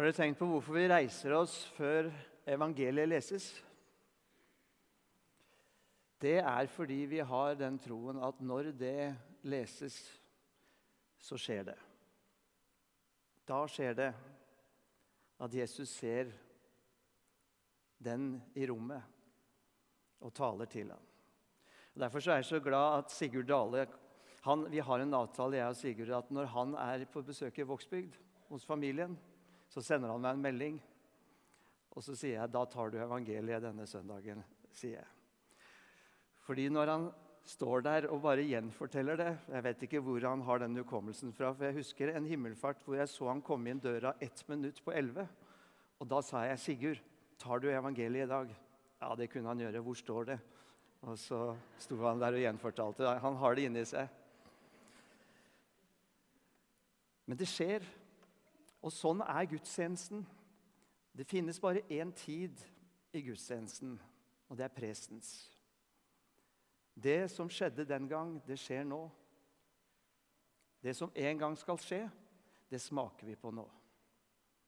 Har dere tenkt på hvorfor vi reiser oss før evangeliet leses? Det er fordi vi har den troen at når det leses, så skjer det. Da skjer det at Jesus ser den i rommet og taler til ham. Og Derfor er jeg så glad at Sigurd Dale han, Vi har en avtale jeg og Sigurd, at når han er på besøk i Vågsbygd hos familien, så sender han meg en melding. Og så sier jeg da tar du evangeliet denne søndagen. sier jeg. Fordi når han står der og bare gjenforteller det Jeg vet ikke hvor han har den hukommelsen fra. for Jeg husker en himmelfart hvor jeg så han komme inn døra ett minutt på elleve. Og da sa jeg, 'Sigurd, tar du evangeliet i dag?' Ja, det kunne han gjøre. Hvor står det? Og så sto han der og gjenfortalte. Han har det inni seg. Men det skjer. Og sånn er gudstjenesten. Det finnes bare én tid i gudstjenesten, og det er prestens. Det som skjedde den gang, det skjer nå. Det som en gang skal skje, det smaker vi på nå.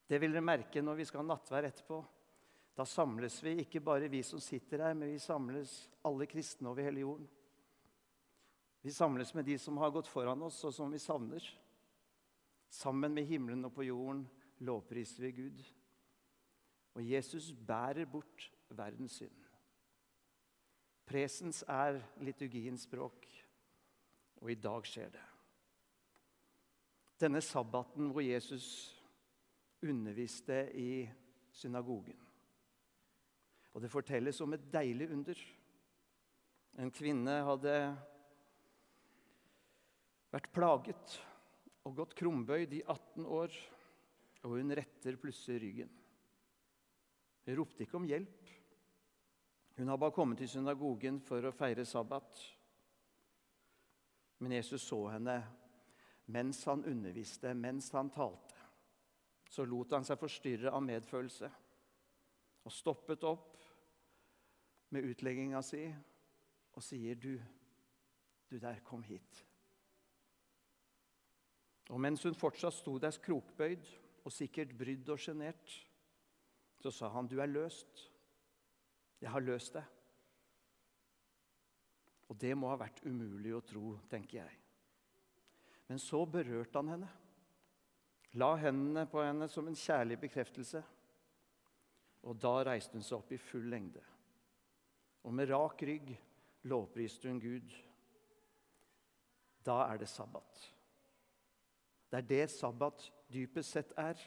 Det vil dere merke når vi skal ha nattvær etterpå. Da samles vi, ikke bare vi som sitter her, men vi samles alle kristne over hele jorden. Vi samles med de som har gått foran oss, og som vi savner. Sammen med himmelen og på jorden lovpriser vi Gud. Og Jesus bærer bort verdens synd. Presens er liturgiens språk, og i dag skjer det. Denne sabbaten hvor Jesus underviste i synagogen. Og det fortelles om et deilig under. En kvinne hadde vært plaget og gått krumbøyd i 18 år, og hun retter plutselig ryggen. Hun ropte ikke om hjelp. Hun har bare kommet til synagogen for å feire sabbat. Men Jesus så henne mens han underviste, mens han talte. Så lot han seg forstyrre av medfølelse og stoppet opp med utlegginga si og sier, 'Du, du der, kom hit.' Og mens hun fortsatt sto der krokbøyd og sikkert brydd og sjenert, så sa han, 'Du er løst. Jeg har løst deg.' Og det må ha vært umulig å tro, tenker jeg. Men så berørte han henne. La hendene på henne som en kjærlig bekreftelse. Og da reiste hun seg opp i full lengde. Og med rak rygg lovpriste hun Gud. Da er det sabbat. Det er det sabbat dypest sett er.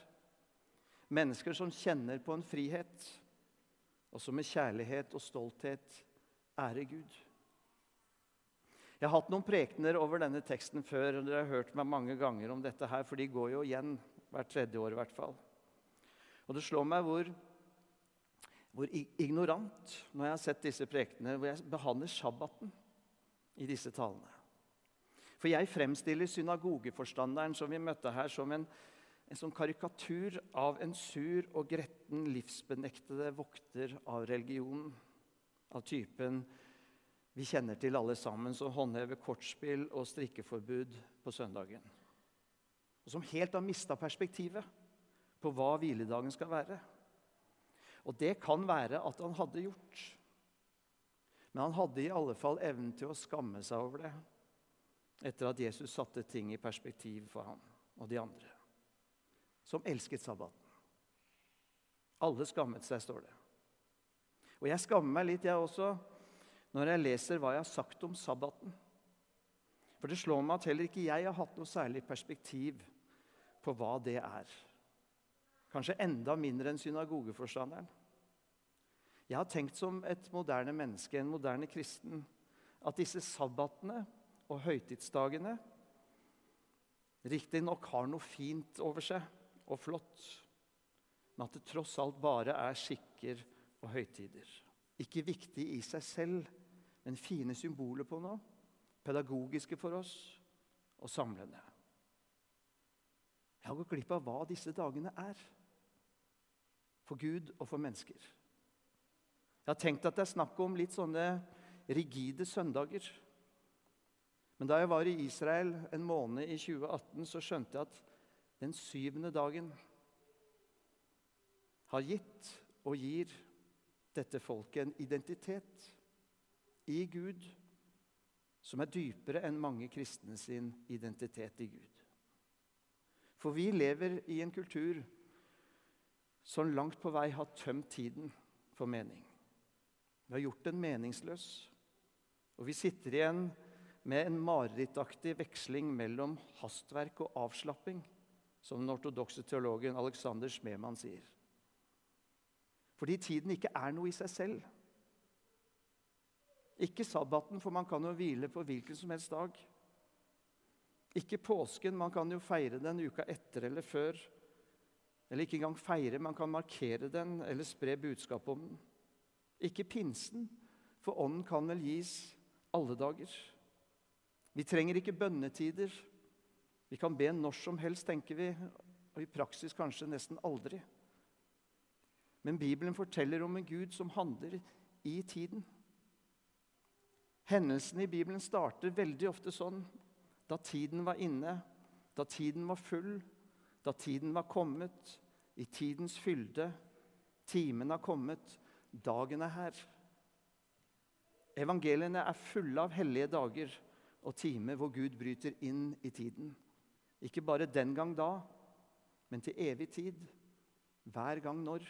Mennesker som kjenner på en frihet, og som med kjærlighet og stolthet ærer Gud. Jeg har hatt noen prekener over denne teksten før. og Dere har hørt meg mange ganger om dette, her, for de går jo igjen hvert tredje år. i hvert fall. Og Det slår meg hvor, hvor ignorant når jeg har sett disse prekenene, hvor jeg behandler sabbaten i disse talene. For jeg fremstiller synagogeforstanderen som vi møtte her, som en, en sånn karikatur av en sur og gretten livsbenektede vokter av religionen. Av typen vi kjenner til alle sammen, som håndhever kortspill og strikkeforbud på søndagen. Og som helt har mista perspektivet på hva hviledagen skal være. Og det kan være at han hadde gjort. Men han hadde i alle fall evnen til å skamme seg over det etter at Jesus satte ting i perspektiv for ham og de andre, som elsket sabbaten. Alle skammet seg, står det. Og jeg skammer meg litt, jeg også, når jeg leser hva jeg har sagt om sabbaten. For det slår meg at heller ikke jeg har hatt noe særlig perspektiv på hva det er. Kanskje enda mindre enn synagogeforstanderen. Jeg har tenkt som et moderne menneske, en moderne kristen, at disse sabbatene og høytidsdagene riktignok har noe fint over seg og flott, men at det tross alt bare er skikker og høytider. Ikke viktig i seg selv, men fine symboler på noe. Pedagogiske for oss og samlende. Jeg har gått glipp av hva disse dagene er. For Gud og for mennesker. Jeg har tenkt at det er snakk om litt sånne rigide søndager men da jeg var i Israel en måned i 2018, så skjønte jeg at den syvende dagen har gitt og gir dette folket en identitet i Gud som er dypere enn mange kristne sin identitet i Gud. For vi lever i en kultur som langt på vei har tømt tiden for mening. Vi har gjort den meningsløs, og vi sitter igjen med en marerittaktig veksling mellom hastverk og avslapping, som den ortodokse teologen Alexander Smemann sier. Fordi tiden ikke er noe i seg selv. Ikke sabbaten, for man kan jo hvile på hvilken som helst dag. Ikke påsken, man kan jo feire den uka etter eller før. Eller ikke engang feire, man kan markere den eller spre budskap om den. Ikke pinsen, for ånden kan vel gis alle dager. Vi trenger ikke bønnetider. Vi kan be når som helst, tenker vi, og i praksis kanskje nesten aldri. Men Bibelen forteller om en Gud som handler i tiden. Hendelsene i Bibelen starter veldig ofte sånn da tiden var inne, da tiden var full, da tiden var kommet, i tidens fylde. Timen har kommet, dagen er her. Evangeliene er fulle av hellige dager og time hvor Gud bryter inn i tiden. Ikke bare den gang da, men til evig tid. Hver gang når.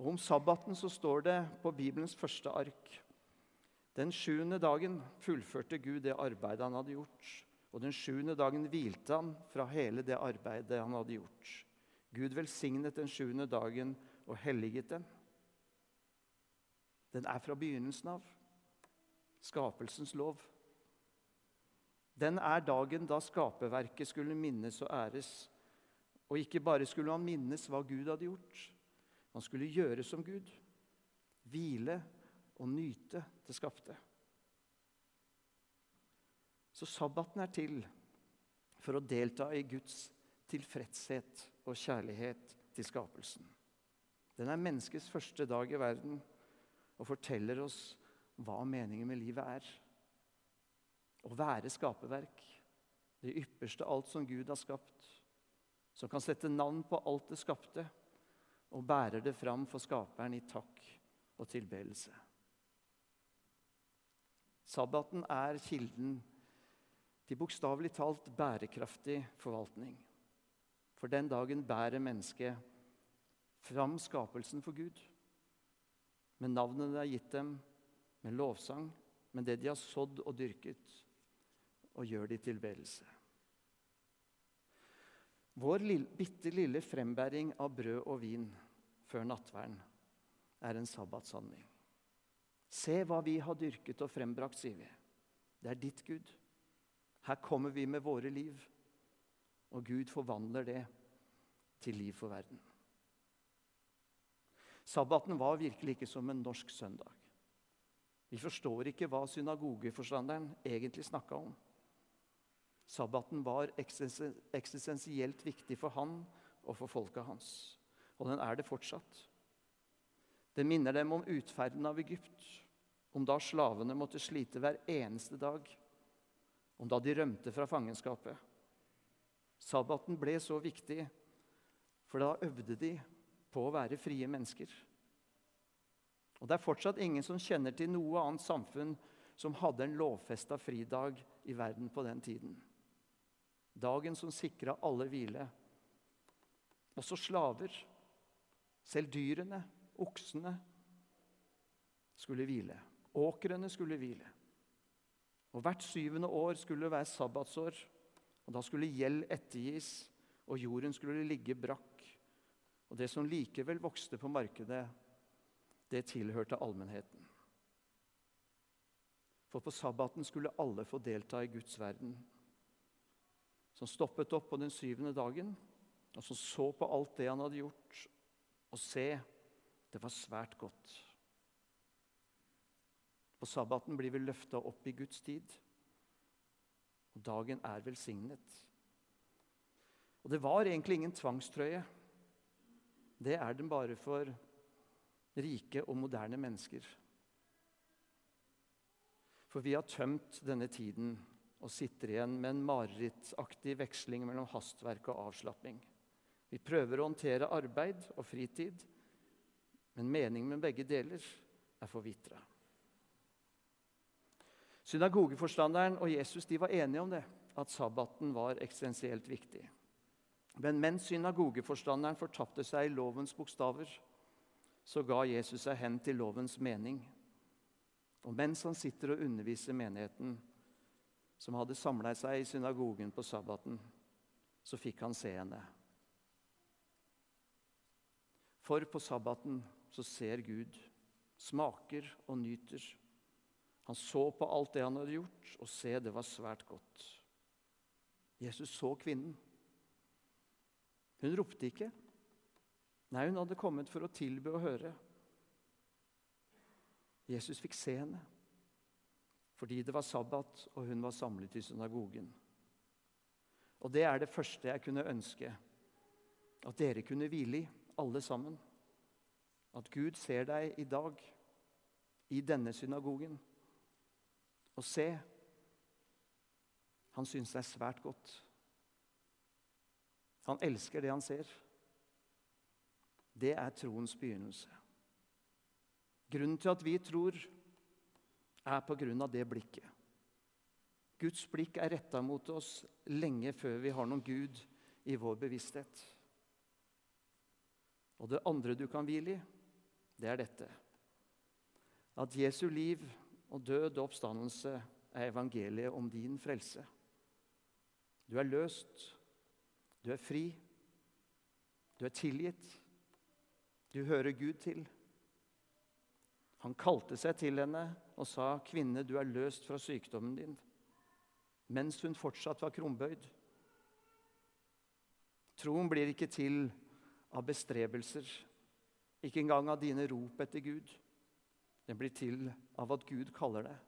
Og Om sabbaten så står det på Bibelens første ark Den sjuende dagen fullførte Gud det arbeidet han hadde gjort. Og den sjuende dagen hvilte han fra hele det arbeidet han hadde gjort. Gud velsignet den sjuende dagen og helliget den. Den er fra begynnelsen av. Skapelsens lov. Den er dagen da skaperverket skulle minnes og æres. Og ikke bare skulle han minnes hva Gud hadde gjort, Han skulle gjøre som Gud. Hvile og nyte det skapte. Så sabbaten er til for å delta i Guds tilfredshet og kjærlighet til skapelsen. Den er menneskets første dag i verden og forteller oss hva meningen med livet er. Å være skaperverk, det ypperste alt som Gud har skapt, som kan sette navn på alt det skapte og bærer det fram for Skaperen i takk og tilbedelse. Sabbaten er kilden til bokstavelig talt bærekraftig forvaltning. For den dagen bærer mennesket fram skapelsen for Gud. Med navnet det er gitt dem, med lovsang, med det de har sådd og dyrket, og gjør det i tilbedelse. Vår lille, bitte lille frembæring av brød og vin før nattverden er en sabbatshandling. Se hva vi har dyrket og frembrakt, sier vi. Det er ditt Gud. Her kommer vi med våre liv, og Gud forvandler det til liv for verden. Sabbaten var virkelig ikke som en norsk søndag. Vi forstår ikke hva synagogeforstanderen egentlig snakka om. Sabbaten var eksistensielt viktig for han og for folket hans. Og den er det fortsatt. Det minner dem om utferden av Egypt, om da slavene måtte slite hver eneste dag, om da de rømte fra fangenskapet. Sabbaten ble så viktig, for da øvde de på å være frie mennesker. Og Det er fortsatt ingen som kjenner til noe annet samfunn som hadde en lovfesta fridag i verden på den tiden. Dagen som sikra alle hvile. Også slaver, selv dyrene, oksene, skulle hvile. Åkrene skulle hvile. Og Hvert syvende år skulle det være sabbatsår. og Da skulle gjeld ettergis, og jorden skulle ligge brakk. Og det som likevel vokste på markedet, det tilhørte allmennheten. For på sabbaten skulle alle få delta i Guds verden som stoppet opp på den syvende dagen, og som så på alt det han hadde gjort, og se, det var svært godt. På sabbaten blir vi løfta opp i Guds tid, og dagen er velsignet. Og det var egentlig ingen tvangstrøye. Det er den bare for rike og moderne mennesker. For vi har tømt denne tiden og sitter igjen med en marerittaktig veksling mellom hastverk og avslapping. Vi prøver å håndtere arbeid og fritid, men meningen med begge deler er forvitra. Synagogeforstanderen og Jesus var enige om det, at sabbaten var eksistensielt viktig. Men mens synagogeforstanderen fortapte seg i lovens bokstaver, så ga Jesus seg hen til lovens mening. Og mens han sitter og underviser menigheten, som hadde samla seg i synagogen på sabbaten, så fikk han se henne. For på sabbaten så ser Gud, smaker og nyter. Han så på alt det han hadde gjort, og se, det var svært godt. Jesus så kvinnen. Hun ropte ikke. Nei, hun hadde kommet for å tilbe og høre. Jesus fikk se henne fordi det var sabbat, og hun var samlet i synagogen. Og det er det første jeg kunne ønske at dere kunne hvile i, alle sammen. At Gud ser deg i dag, i denne synagogen. Og se, han syns er svært godt. Han elsker det han ser. Det er troens begynnelse. Grunnen til at vi tror, er på grunn av det blikket. Guds blikk er retta mot oss lenge før vi har noen Gud i vår bevissthet. Og det andre du kan hvile i, det er dette. At Jesu liv og død og oppstandelse er evangeliet om din frelse. Du er løst, du er fri, du er tilgitt, du hører Gud til. Han kalte seg til henne og sa, 'Kvinne, du er løst fra sykdommen din', mens hun fortsatt var krumbøyd. Troen blir ikke til av bestrebelser, ikke engang av dine rop etter Gud. Den blir til av at Gud kaller deg.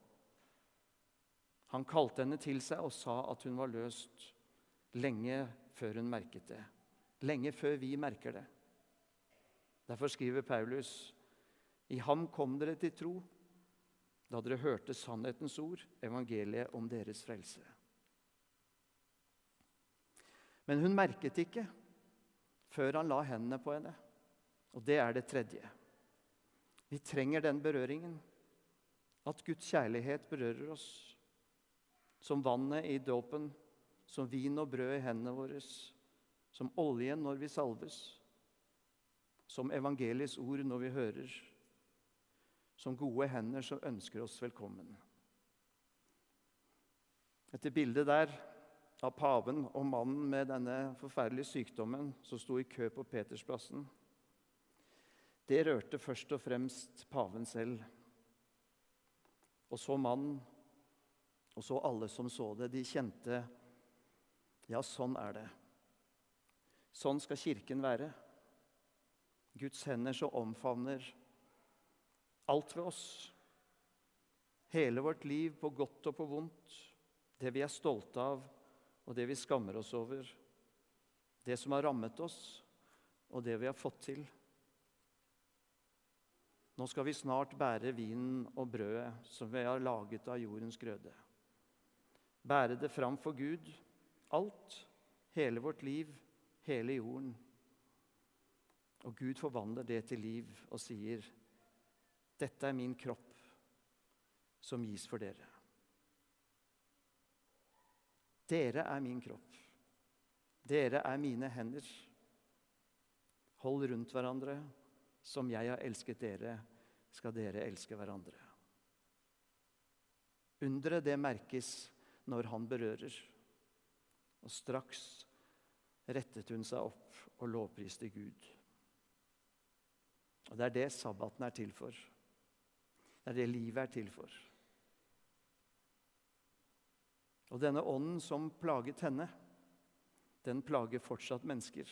Han kalte henne til seg og sa at hun var løst lenge før hun merket det. Lenge før vi merker det. Derfor skriver Paulus i ham kom dere til tro da dere hørte sannhetens ord, evangeliet om deres frelse. Men hun merket ikke før han la hendene på henne. Og det er det tredje. Vi trenger den berøringen. At Guds kjærlighet berører oss. Som vannet i dåpen, som vin og brød i hendene våre, som oljen når vi salves, som evangeliets ord når vi hører som gode hender som ønsker oss velkommen. Dette bildet der av paven og mannen med denne forferdelige sykdommen som sto i kø på Petersplassen, det rørte først og fremst paven selv. Og så mannen, og så alle som så det. De kjente ja, sånn er det. Sånn skal Kirken være. Guds hender som omfavner alt ved oss. Hele vårt liv, på godt og på vondt. Det vi er stolte av, og det vi skammer oss over. Det som har rammet oss, og det vi har fått til. Nå skal vi snart bære vinen og brødet som vi har laget av jordens grøde. Bære det fram for Gud, alt, hele vårt liv, hele jorden. Og Gud forvandler det til liv og sier, dette er min kropp, som gis for dere. Dere er min kropp. Dere er mine hender. Hold rundt hverandre. Som jeg har elsket dere, skal dere elske hverandre. Underet, det merkes når han berører. Og straks rettet hun seg opp og lovpriste Gud. Og Det er det sabbaten er til for. Det er det livet er til for. Og denne ånden som plaget henne, den plager fortsatt mennesker.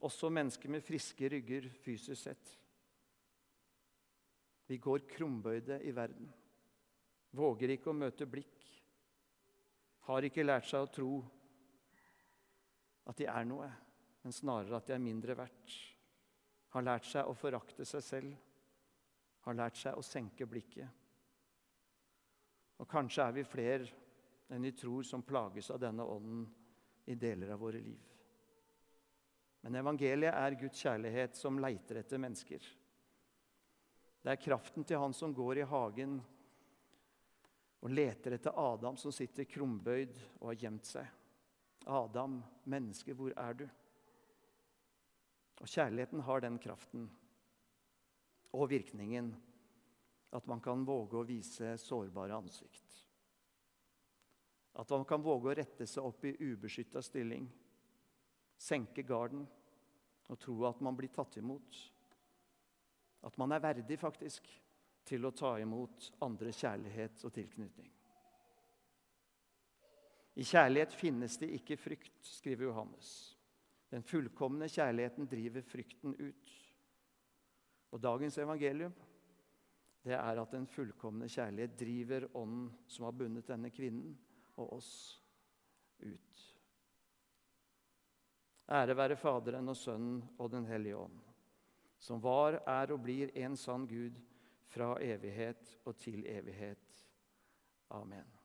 Også mennesker med friske rygger fysisk sett. Vi går krumbøyde i verden. Våger ikke å møte blikk. Har ikke lært seg å tro at de er noe, men snarere at de er mindre verdt. Har lært seg å forakte seg selv har lært seg å senke blikket. Og kanskje er vi flere enn vi tror som plages av denne ånden i deler av våre liv. Men evangeliet er Guds kjærlighet som leiter etter mennesker. Det er kraften til han som går i hagen og leter etter Adam som sitter krumbøyd og har gjemt seg. Adam, menneske, hvor er du? Og Kjærligheten har den kraften og virkningen at man kan våge å vise sårbare ansikt. At man kan våge å rette seg opp i ubeskytta stilling, senke garden og tro at man blir tatt imot. At man er verdig, faktisk, til å ta imot andres kjærlighet og tilknytning. I kjærlighet finnes det ikke frykt, skriver Johannes. Den fullkomne kjærligheten driver frykten ut. Og dagens evangelium det er at den fullkomne kjærlighet driver ånden som har bundet denne kvinnen og oss, ut. Ære være Faderen og Sønnen og Den hellige ånd, som var, er og blir en sann Gud fra evighet og til evighet. Amen.